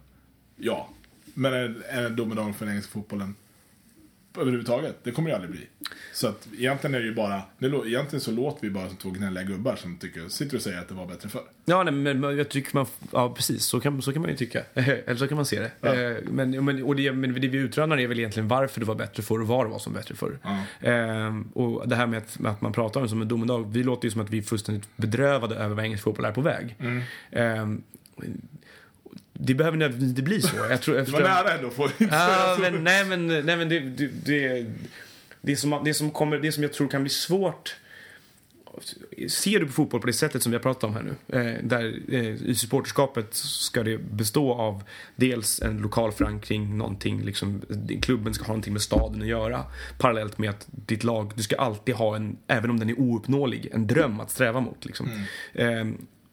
[SPEAKER 2] Ja. Men är, är domedagen för den engelska fotbollen överhuvudtaget? Det kommer det aldrig bli. Så att egentligen är det ju bara, det, egentligen så låter vi bara som två gnälliga gubbar som tycker, sitter och säger att det var bättre förr.
[SPEAKER 1] Ja, nej, men jag tycker man... Ja, precis. Så kan, så kan man ju tycka. Eller så kan man se det.
[SPEAKER 2] Ja.
[SPEAKER 1] Eh, Men, men, och det, men det vi utrönar är väl egentligen varför det var bättre förr och var det var som bättre förr.
[SPEAKER 2] Ja.
[SPEAKER 1] Eh, och det här med att, med att man pratar om det som en domedag. Vi låter ju som att vi är fullständigt bedrövade över vad engelsk fotboll är på väg.
[SPEAKER 2] Mm.
[SPEAKER 1] Eh, det behöver nödvändigtvis inte bli så. Jag tror, jag
[SPEAKER 2] Det var nära ändå, får inte så.
[SPEAKER 1] men, nej, men, nej, men det, det, det, det, som, det, som kommer, det som jag tror kan bli svårt ser du på fotboll på det sättet som vi har pratat om här nu, eh, där eh, i supporterskapet ska det bestå av dels en lokal förankring, någonting, liksom, klubben ska ha någonting med staden att göra, parallellt med att ditt lag, du ska alltid ha en, även om den är ouppnåelig, en dröm att sträva mot. Liksom. Eh,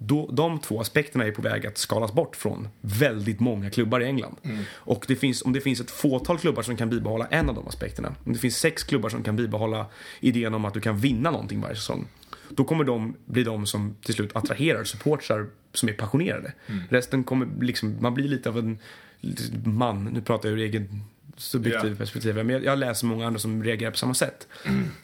[SPEAKER 1] då, de två aspekterna är på väg att skalas bort från väldigt många klubbar i England. Och det finns, om det finns ett fåtal klubbar som kan bibehålla en av de aspekterna, om det finns sex klubbar som kan bibehålla idén om att du kan vinna någonting varje säsong, då kommer de bli de som till slut attraherar supportrar som är passionerade. Resten kommer liksom, man blir lite av en man, nu pratar jag ur egen subjektiv
[SPEAKER 2] Ja.
[SPEAKER 1] perspektiv, men jag, jag läser många andra som reagerar på samma sätt.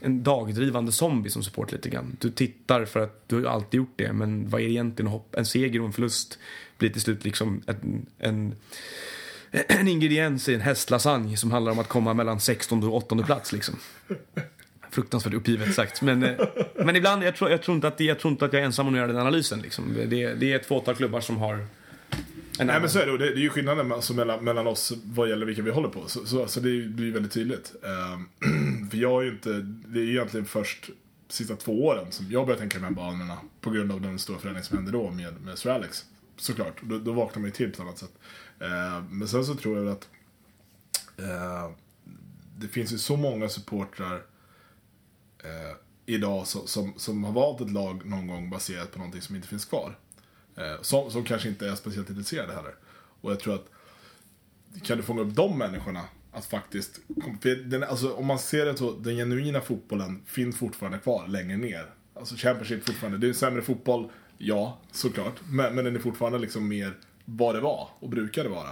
[SPEAKER 1] En dagdrivande zombie som support lite grann. Du tittar för att du har alltid gjort det, men vad är det egentligen att hoppa? En seger och en förlust blir till slut liksom en, en, en ingrediens i en hästlasagne som handlar om att komma mellan 16 och 8 plats liksom. Fruktansvärt uppgivet sagt. Men, eh, men ibland, jag tror, jag, tror inte att, jag tror inte att jag är ensam om att göra den analysen. Liksom. Det, det är ett fåtal klubbar som har
[SPEAKER 2] Nej
[SPEAKER 1] annan-
[SPEAKER 2] men så är det, och det, det är ju skillnaden alltså, mellan, mellan oss vad gäller vilka vi håller på. Så, så, så det blir väldigt tydligt. Ehm, för jag har ju inte, det är ju egentligen först sista två åren som jag börjar tänka de här banorna på grund av den stora förändring som hände då med, med Sir Alex. Såklart, då, då vaknar man ju till på ett annat sätt. Ehm, men sen så tror jag att eh, det finns ju så många supportrar eh, idag som, som, som har valt ett lag någon gång baserat på någonting som inte finns kvar. Eh, som, som kanske inte är speciellt intresserade heller. Och jag tror att kan du fånga upp de människorna att faktiskt, den, alltså, om man ser det så, den genuina fotbollen finns fortfarande kvar längre ner. Alltså Championship fortfarande, det är en sämre fotboll, ja, såklart. Men, men den är fortfarande liksom mer vad det var och brukade vara.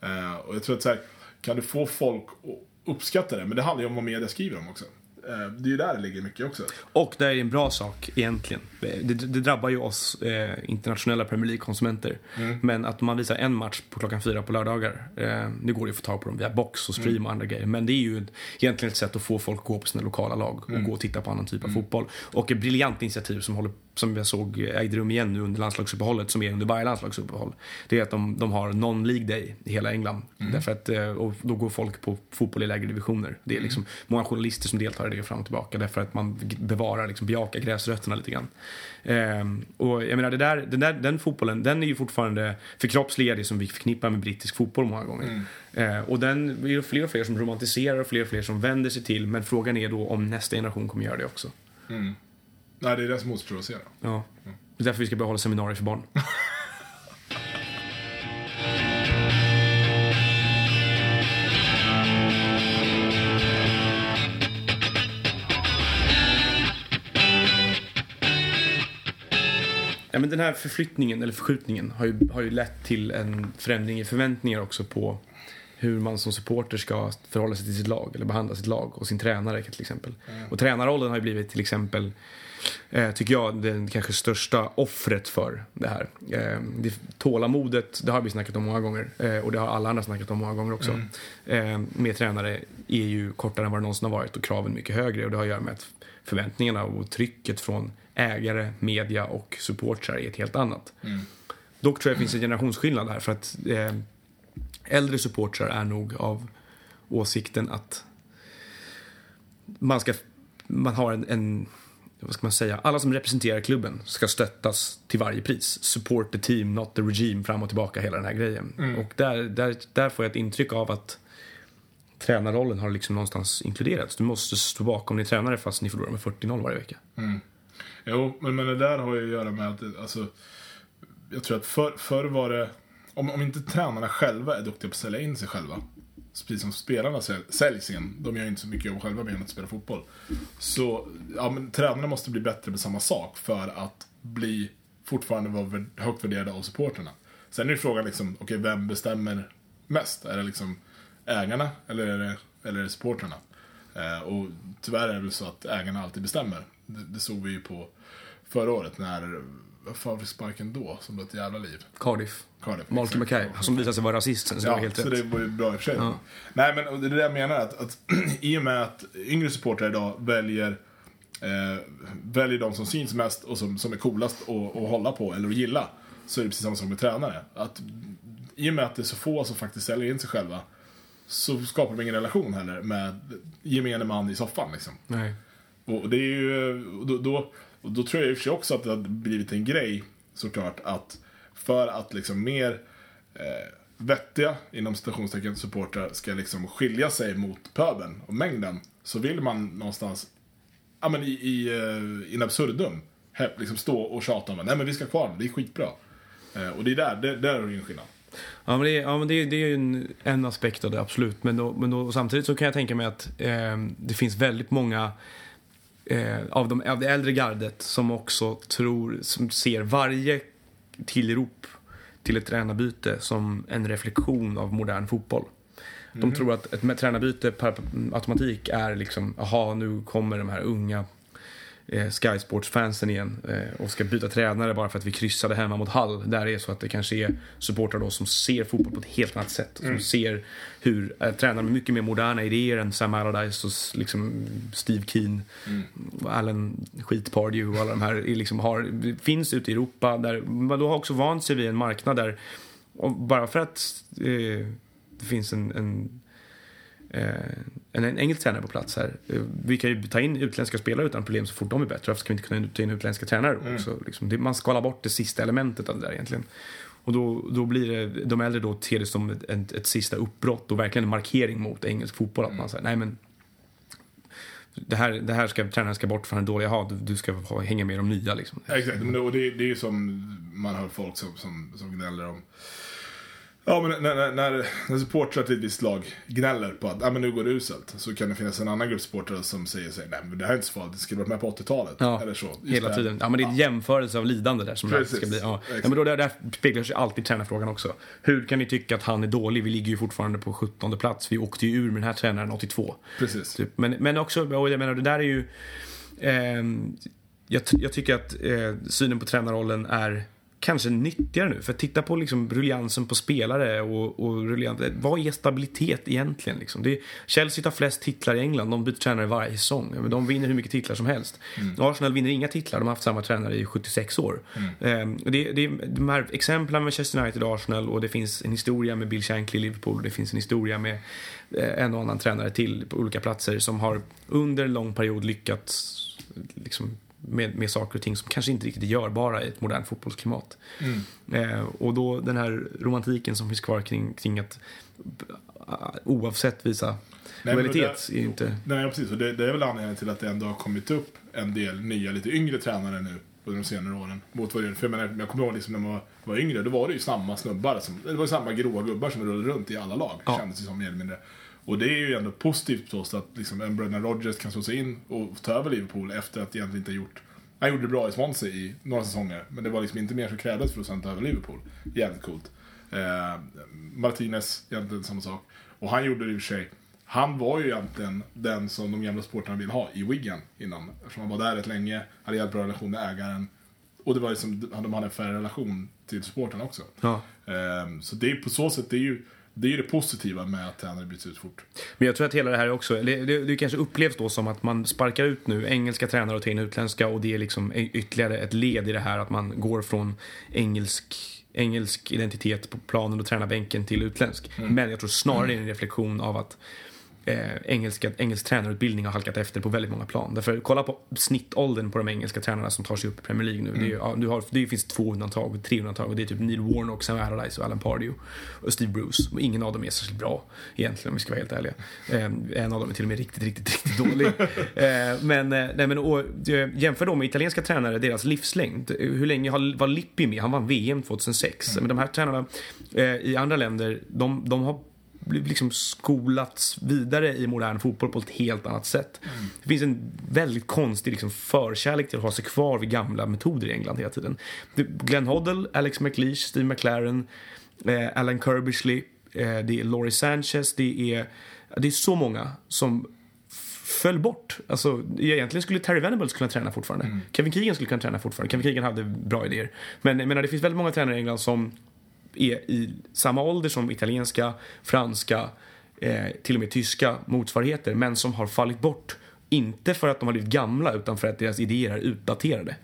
[SPEAKER 2] Eh, och jag tror att så här, kan du få folk att uppskatta det, men det handlar ju om vad media skriver om också. Eh, det är ju där det ligger mycket också.
[SPEAKER 1] Och det är en bra sak egentligen. Det, det drabbar ju oss eh, internationella Premier League-konsumenter. Men att man visar en match på klockan fyra på lördagar. Eh, nu går det ju att få tag på dem via box och stream och andra grejer. Men det är ju egentligen ett sätt att få folk att gå på sina lokala lag och gå och titta på annan typ av fotboll. Och ett briljant initiativ som, håller, som jag såg ägde rum igen nu under landslagsuppehållet, som är under varje landslagsuppehåll. Det är att de, de har non-League Day i hela England. Därför att, eh, och då går folk på fotboll i lägre divisioner. Det är liksom många journalister som deltar i det fram och tillbaka därför att man bevarar, liksom, bejakar gräsrötterna lite grann. Ehm, och jag menar, det där, den, där, den fotbollen, den är ju fortfarande förkroppsligar det som vi förknippar med brittisk fotboll många gånger. Eh, och den är det fler och fler som romantiserar och fler och fler som vänder sig till. Men frågan är då om nästa generation kommer göra det också.
[SPEAKER 2] Nej, det är det som återstår då.
[SPEAKER 1] Ja. Det är därför vi ska börja hålla seminarier för barn. Ja, men den här förflyttningen, eller förskjutningen, har ju, har ju lett till en förändring i förväntningar också på hur man som supporter ska förhålla sig till sitt lag, eller behandla sitt lag och sin tränare till exempel. Och tränarrollen har ju blivit till exempel, eh, tycker jag, det kanske största offret för det här. Eh, det, tålamodet, det har vi snackat om många gånger, eh, och det har alla andra snackat om många gånger också. Eh, med tränare är ju kortare än vad det någonsin har varit och kraven mycket högre och det har att göra med att förväntningarna och trycket från ägare, media och supportrar är ett helt annat. Dock tror jag det finns en generationsskillnad här för att eh, äldre supportrar är nog av åsikten att man ska, man har en, en vad ska man säga, alla som representerar klubben ska stöttas till varje pris. Support the team, not the regime, fram och tillbaka hela den här grejen. Och där, där, där får jag ett intryck av att tränarrollen har liksom någonstans inkluderats. Du måste stå bakom din tränare fast ni förlorar med 40-0 varje vecka.
[SPEAKER 2] Jo, men, men det där har ju att göra med att, alltså, jag tror att förr för var det, om, om inte tränarna själva är duktiga på att sälja in sig själva, precis som spelarna säljs in, de gör ju inte så mycket jobb själva med än att spela fotboll. Så, ja men tränarna måste bli bättre på samma sak för att bli, fortfarande vara högt värderade av supporterna. Sen är ju frågan liksom, okej vem bestämmer mest? Är det liksom ägarna eller är det, eller är det supporterna? Eh, och tyvärr är det väl så att ägarna alltid bestämmer. Det, det såg vi ju på förra året när, vad fan fick sparken då? Som blev ett jävla liv.
[SPEAKER 1] Cardiff.
[SPEAKER 2] Cardiff.
[SPEAKER 1] Malcolm. Mackay, som visade sig vara rasist sen, så det var
[SPEAKER 2] Ja,
[SPEAKER 1] helt
[SPEAKER 2] så
[SPEAKER 1] rätt.
[SPEAKER 2] det var ju bra i och för sig. Nej, men det är det jag menar, att, att i och med att yngre supportrar idag väljer eh, väljer de som syns mest och som, som är coolast att, att hålla på eller att gilla, så är det precis samma sak med tränare. Att, I och med att det är så få som faktiskt säljer in sig själva, så skapar de ingen relation heller med gemene man i soffan. Liksom.
[SPEAKER 1] Nej.
[SPEAKER 2] Och det är ju, då, då, då tror jag i och för sig också att det har blivit en grej såklart att för att liksom mer eh, vettiga, inom citationstecken, supportrar ska liksom skilja sig mot pöbeln och mängden så vill man någonstans, ja men i, i eh, in absurdum, liksom stå och tjata om att nej men vi ska ha kvar det är skitbra. Eh, och det är där, det, där är det ju en skillnad.
[SPEAKER 1] Ja, men det, är- ja, men det, det är ju en, en aspekt av det, absolut. Men, då, men då, samtidigt så kan jag tänka mig att eh, det finns väldigt många eh, av, de, av det äldre gardet som också tror, som ser varje tillrop till ett tränarbyte som en reflektion av modern fotboll. De tror att ett tränarbyte per automatik är liksom, jaha, nu kommer de här unga eh, Sky Sports-fansen igen eh, och ska byta tränare bara för att vi kryssade hemma mot Hall. Där är det så att det kanske är supportrar då som ser fotboll på ett helt annat sätt. Som ser hur eh, tränare med mycket mer moderna idéer än Sam Allardyce och liksom Steve Keane och Alan Skit Pardew och alla de här är liksom har, finns ute i Europa. Där man då har också vant sig vid en marknad där och bara för att eh, det finns en, en en, en engelsk tränare på plats här. Eh, Vi kan ju ta in utländska spelare utan problem så fort de är bättre. Varför ska vi inte kunna ta in utländska tränare då också? Liksom, det, man skalar bort det sista elementet av det där egentligen. Och då, då blir det, de äldre då ser det som ett, ett, ett sista uppbrott och verkligen en markering mot engelsk fotboll. Att man säger, nej men det här, det här ska, tränaren ska bort från den dåliga, ja, du, du ska ha, hänga med de nya liksom.
[SPEAKER 2] Exakt, men det, och det, det är ju som man hör folk som, som, som gnäller om. Ja, men när, när, när, när supportrar till ett visst lag gnäller på att ah, men nu går det uselt så kan det finnas en annan grupp supportrar som säger sig nej men det här är inte så farligt, det skulle varit med på 80-talet.
[SPEAKER 1] Ja,
[SPEAKER 2] eller så. Just
[SPEAKER 1] Hela
[SPEAKER 2] det.
[SPEAKER 1] tiden. Ja, men det är en jämförelse av lidande där som det
[SPEAKER 2] Precis.
[SPEAKER 1] ska bli. Ja. Ja, men då, där, där speglar sig alltid tränarfrågan också. Hur kan ni tycka att han är dålig? Vi ligger ju fortfarande på 17 plats. Vi åkte ju ur med den här tränaren 82.
[SPEAKER 2] Precis.
[SPEAKER 1] Typ. Men, men också, och jag menar det där är ju... ehm, jag, jag tycker att eh, synen på tränarrollen är kanske nyttigare nu. För titta på liksom rulliansen på spelare och, och vad är stabilitet egentligen? Liksom? Det är, Chelsea tar flest titlar i England, de byter tränare varje säsong. De vinner hur mycket titlar som helst. Arsenal vinner inga titlar, de har haft samma tränare i 76 år. Ehm, och det, det de här exemplen med Manchester United och Arsenal och det finns en historia med Bill Shankly i Liverpool och det finns en historia med eh, en och annan tränare till på olika platser som har under en lång period lyckats liksom, med, med saker och ting som kanske inte riktigt är görbara i ett modernt fotbollsklimat. Eh, och då den här romantiken som finns kvar kring, kring att eh, oavsett visa
[SPEAKER 2] Nej,
[SPEAKER 1] lojalitet
[SPEAKER 2] det-
[SPEAKER 1] är inte...
[SPEAKER 2] Nej, precis. Och det, det är väl anledningen till att det ändå har kommit upp en del nya, lite yngre tränare nu under de senare åren. Mot vad det, för jag, menar, jag kommer ihåg liksom när man var, yngre, då var det ju samma snubbar, som, det var samma gråa gubbar som rullade runt i alla lag,
[SPEAKER 1] Ja.
[SPEAKER 2] kändes det som mer eller mindre. Och det är ju ändå positivt oss att liksom, en Brendan Rodgers kan slå sig in och ta över Liverpool efter att egentligen inte ha gjort han gjorde det bra i Swansea i några säsonger, men det var liksom inte mer som krävdes för att sen ta över Liverpool. Jävligt coolt. Eh, Martinez, egentligen samma sak. Och han gjorde det i och för sig. Han var ju egentligen den som de gamla sportarna vill ha i Wigan innan. Eftersom han var där rätt länge, hade jävligt bra relation med ägaren. Och det var liksom, de hade en färre relation till supportrarna också.
[SPEAKER 1] Ja.
[SPEAKER 2] Eh, så det är på så sätt, det är ju det, är ju det positiva med att tränare byts ut fort.
[SPEAKER 1] Men jag tror att hela det här är också, det, det, det kanske upplevs då som att man sparkar ut nu engelska tränare och tar in utländska och det är liksom ytterligare ett led i det här att man går från engelsk engelsk identitet på planen och tränarbänken till utländsk. Men jag tror snarare det är en reflektion av att eh, engelska, engelsk tränarutbildning har halkat efter på väldigt många plan. Därför kolla på snittåldern på de engelska tränarna som tar sig upp i Premier League nu. Det, är, ja, du har, det finns två undantag, tre undantag och det är typ Neil Warnock, Sam Allardyce och Alan Pardew och Steve Bruce. Och ingen av dem är särskilt bra egentligen om vi ska vara helt ärliga. Eh, en av dem är till och med riktigt, riktigt, riktigt dålig. eh, men eh, nej, men och, eh, jämför då med italienska tränare, deras livslängd. Hur länge har, var Lippi med? Han vann VM 2006. Men de här tränarna eh, i andra länder, de, de har liksom skolats vidare i modern fotboll på ett helt annat sätt. Det finns en väldigt konstig liksom förkärlek till att hålla sig kvar vid gamla metoder i England hela tiden. Glenn Hoddle, Alex McLeish, Steve McLaren, eh, Alan Kirbishley, eh, det är Laurie Sanchez, det är, det är så många som föll bort. Alltså, egentligen skulle Terry Venables kunna träna fortfarande. Kevin Keegan skulle kunna träna fortfarande. Kevin Keegan hade bra idéer. Men jag menar, det finns väldigt många tränare i England som är i samma ålder som italienska, franska, eh, till och med tyska motsvarigheter, men som har fallit bort. Inte för att de har blivit gamla, utan för att deras idéer är utdaterade.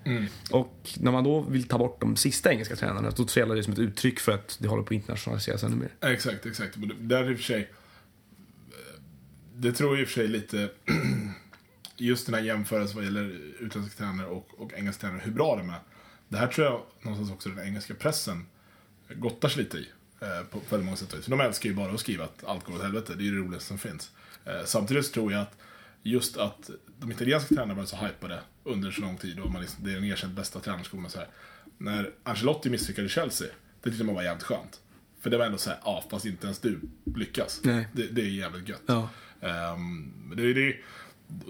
[SPEAKER 1] Och när man då vill ta bort de sista engelska tränarna, då ser jag det som ett uttryck för att det håller på att internationaliseras ännu mer.
[SPEAKER 2] Exakt, exakt. Men där i och för sig, det tror jag i och för sig lite, just den här jämförelsen vad gäller utländska tränare och, och engelska tränare, hur bra de är. Det här tror jag någonstans också den engelska pressen gottar sig lite i. Eh, på väldigt många sätt. För de älskar ju bara att skriva att allt går åt helvete. Det är ju det roligaste som finns. Eh, samtidigt så tror jag att just att de italienska tränarna var så hypade under så lång tid och man liksom, det är den erkänt bästa tränarskolan. Så här. När Ancelotti misslyckades i Chelsea, det tyckte man var jävligt skönt. För det var ändå så här, ja fast inte ens du lyckas.
[SPEAKER 1] Nej.
[SPEAKER 2] Det, det är jävligt gött.
[SPEAKER 1] Ja.
[SPEAKER 2] Ehm, det, är det,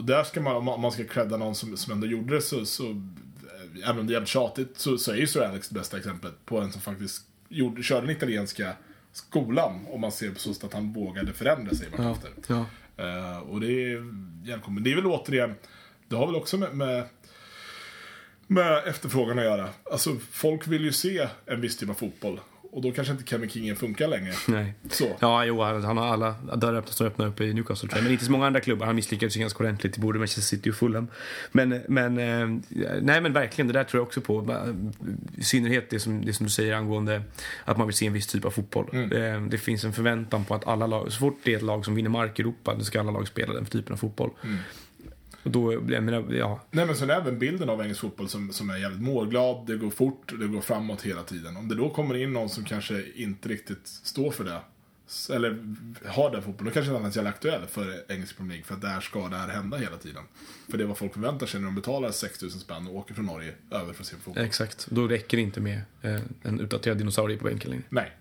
[SPEAKER 2] där ska man, om man- om man ska credda någon som, som ändå gjorde det så, så eh, även om det är jävligt tjatigt, så, så är ju Sir Alex det bästa exemplet på en som faktiskt gjorde, körde den italienska skolan. Om man ser på så att han vågade förändra sig
[SPEAKER 1] Ja.
[SPEAKER 2] vartefter.
[SPEAKER 1] Ja.
[SPEAKER 2] Eh, och det är jävligt Men det är väl återigen, det har väl också med, med, med efterfrågan att göra. Alltså folk vill ju se en viss typ av fotboll. Och då kanske inte Kevin King funkar längre.
[SPEAKER 1] Nej.
[SPEAKER 2] Så.
[SPEAKER 1] Ja, jo, han han har alla dörrar öppna som öppnar upp i Newcastle. Men inte så många andra klubbar. Han misslyckades ju ganska ordentligt i både Manchester City och Fulham. Men, men, eh, nej men verkligen, det där tror jag också på. I synnerhet det som, det som du säger angående att man vill se en viss typ av fotboll. Eh, Det finns en förväntan på att alla lag, så fort det är ett lag som vinner mark i Europa, då ska alla lag spela den typen av fotboll. Och då, jag menar, ja,
[SPEAKER 2] Nej men sen även bilden av engelsk fotboll som, som är jävligt målglad, det går fort, det går framåt hela tiden. Om det då kommer in någon som kanske inte riktigt står för det, eller har den fotbollen, då kanske den är jävla aktuell för engelsk Premier League, för att där ska det här hända hela tiden. För det är vad folk förväntar sig när de betalar 6000 spänn och åker från Norge över för att se på fotboll.
[SPEAKER 1] exakt. Då räcker det inte med eh, en utdaterad dinosaurie på bänken längre.
[SPEAKER 2] Nej.